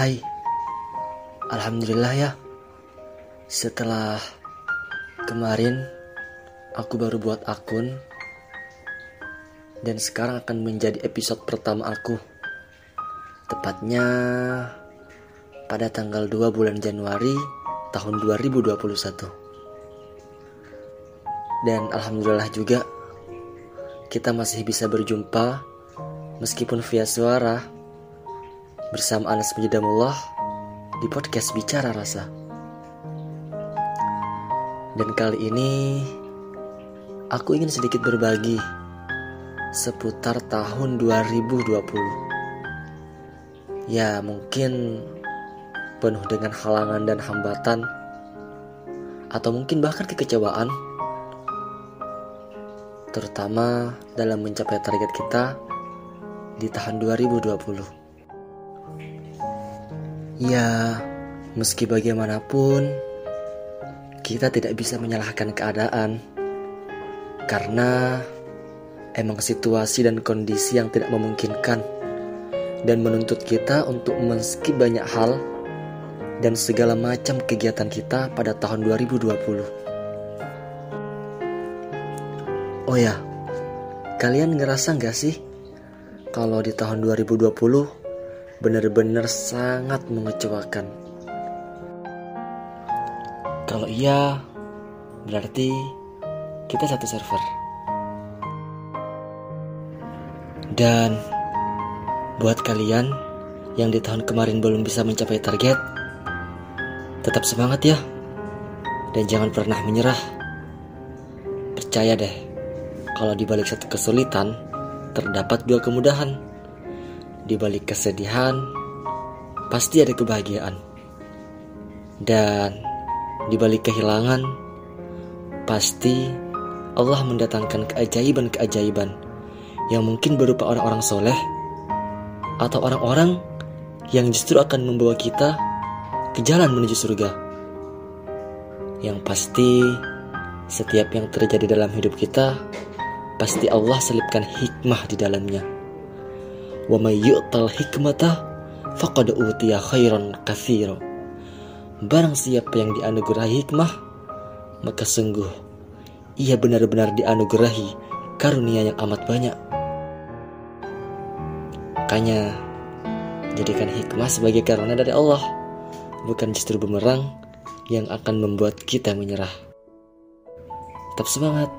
Hai, Alhamdulillah ya. Setelah kemarin aku baru buat akun dan sekarang akan menjadi episode pertama aku. Tepatnya pada tanggal 2 bulan Januari tahun 2021. Dan alhamdulillah juga kita masih bisa berjumpa meskipun via suara bersama Anas Mujidamullah di podcast Bicara Rasa. Dan kali ini aku ingin sedikit berbagi seputar tahun 2020. Ya, mungkin penuh dengan halangan dan hambatan atau mungkin bahkan kekecewaan terutama dalam mencapai target kita di tahun 2020. Ya, meski bagaimanapun, kita tidak bisa menyalahkan keadaan karena emang situasi dan kondisi yang tidak memungkinkan dan menuntut kita untuk men-skip banyak hal dan segala macam kegiatan kita pada tahun 2020. Oh ya, kalian ngerasa nggak sih kalau di tahun 2020 benar-benar sangat mengecewakan. Kalau iya, berarti kita satu server. Dan buat kalian yang di tahun kemarin belum bisa mencapai target, tetap semangat ya. Dan jangan pernah menyerah. Percaya deh, kalau di balik satu kesulitan, terdapat dua kemudahan. Di balik kesedihan, pasti ada kebahagiaan. Dan di balik kehilangan, pasti Allah mendatangkan keajaiban-keajaiban yang mungkin berupa orang-orang soleh atau orang-orang yang justru akan membawa kita ke jalan menuju surga. Yang pasti, setiap yang terjadi dalam hidup kita, pasti Allah selipkan hikmah di dalamnya wa may yu'tal hikmata faqad utiya khairan katsira barang siapa yang dianugerahi hikmah maka sungguh ia benar-benar dianugerahi karunia yang amat banyak. Makanya jadikan hikmah sebagai karunia dari Allah bukan justru bumerang yang akan membuat kita menyerah. Tetap semangat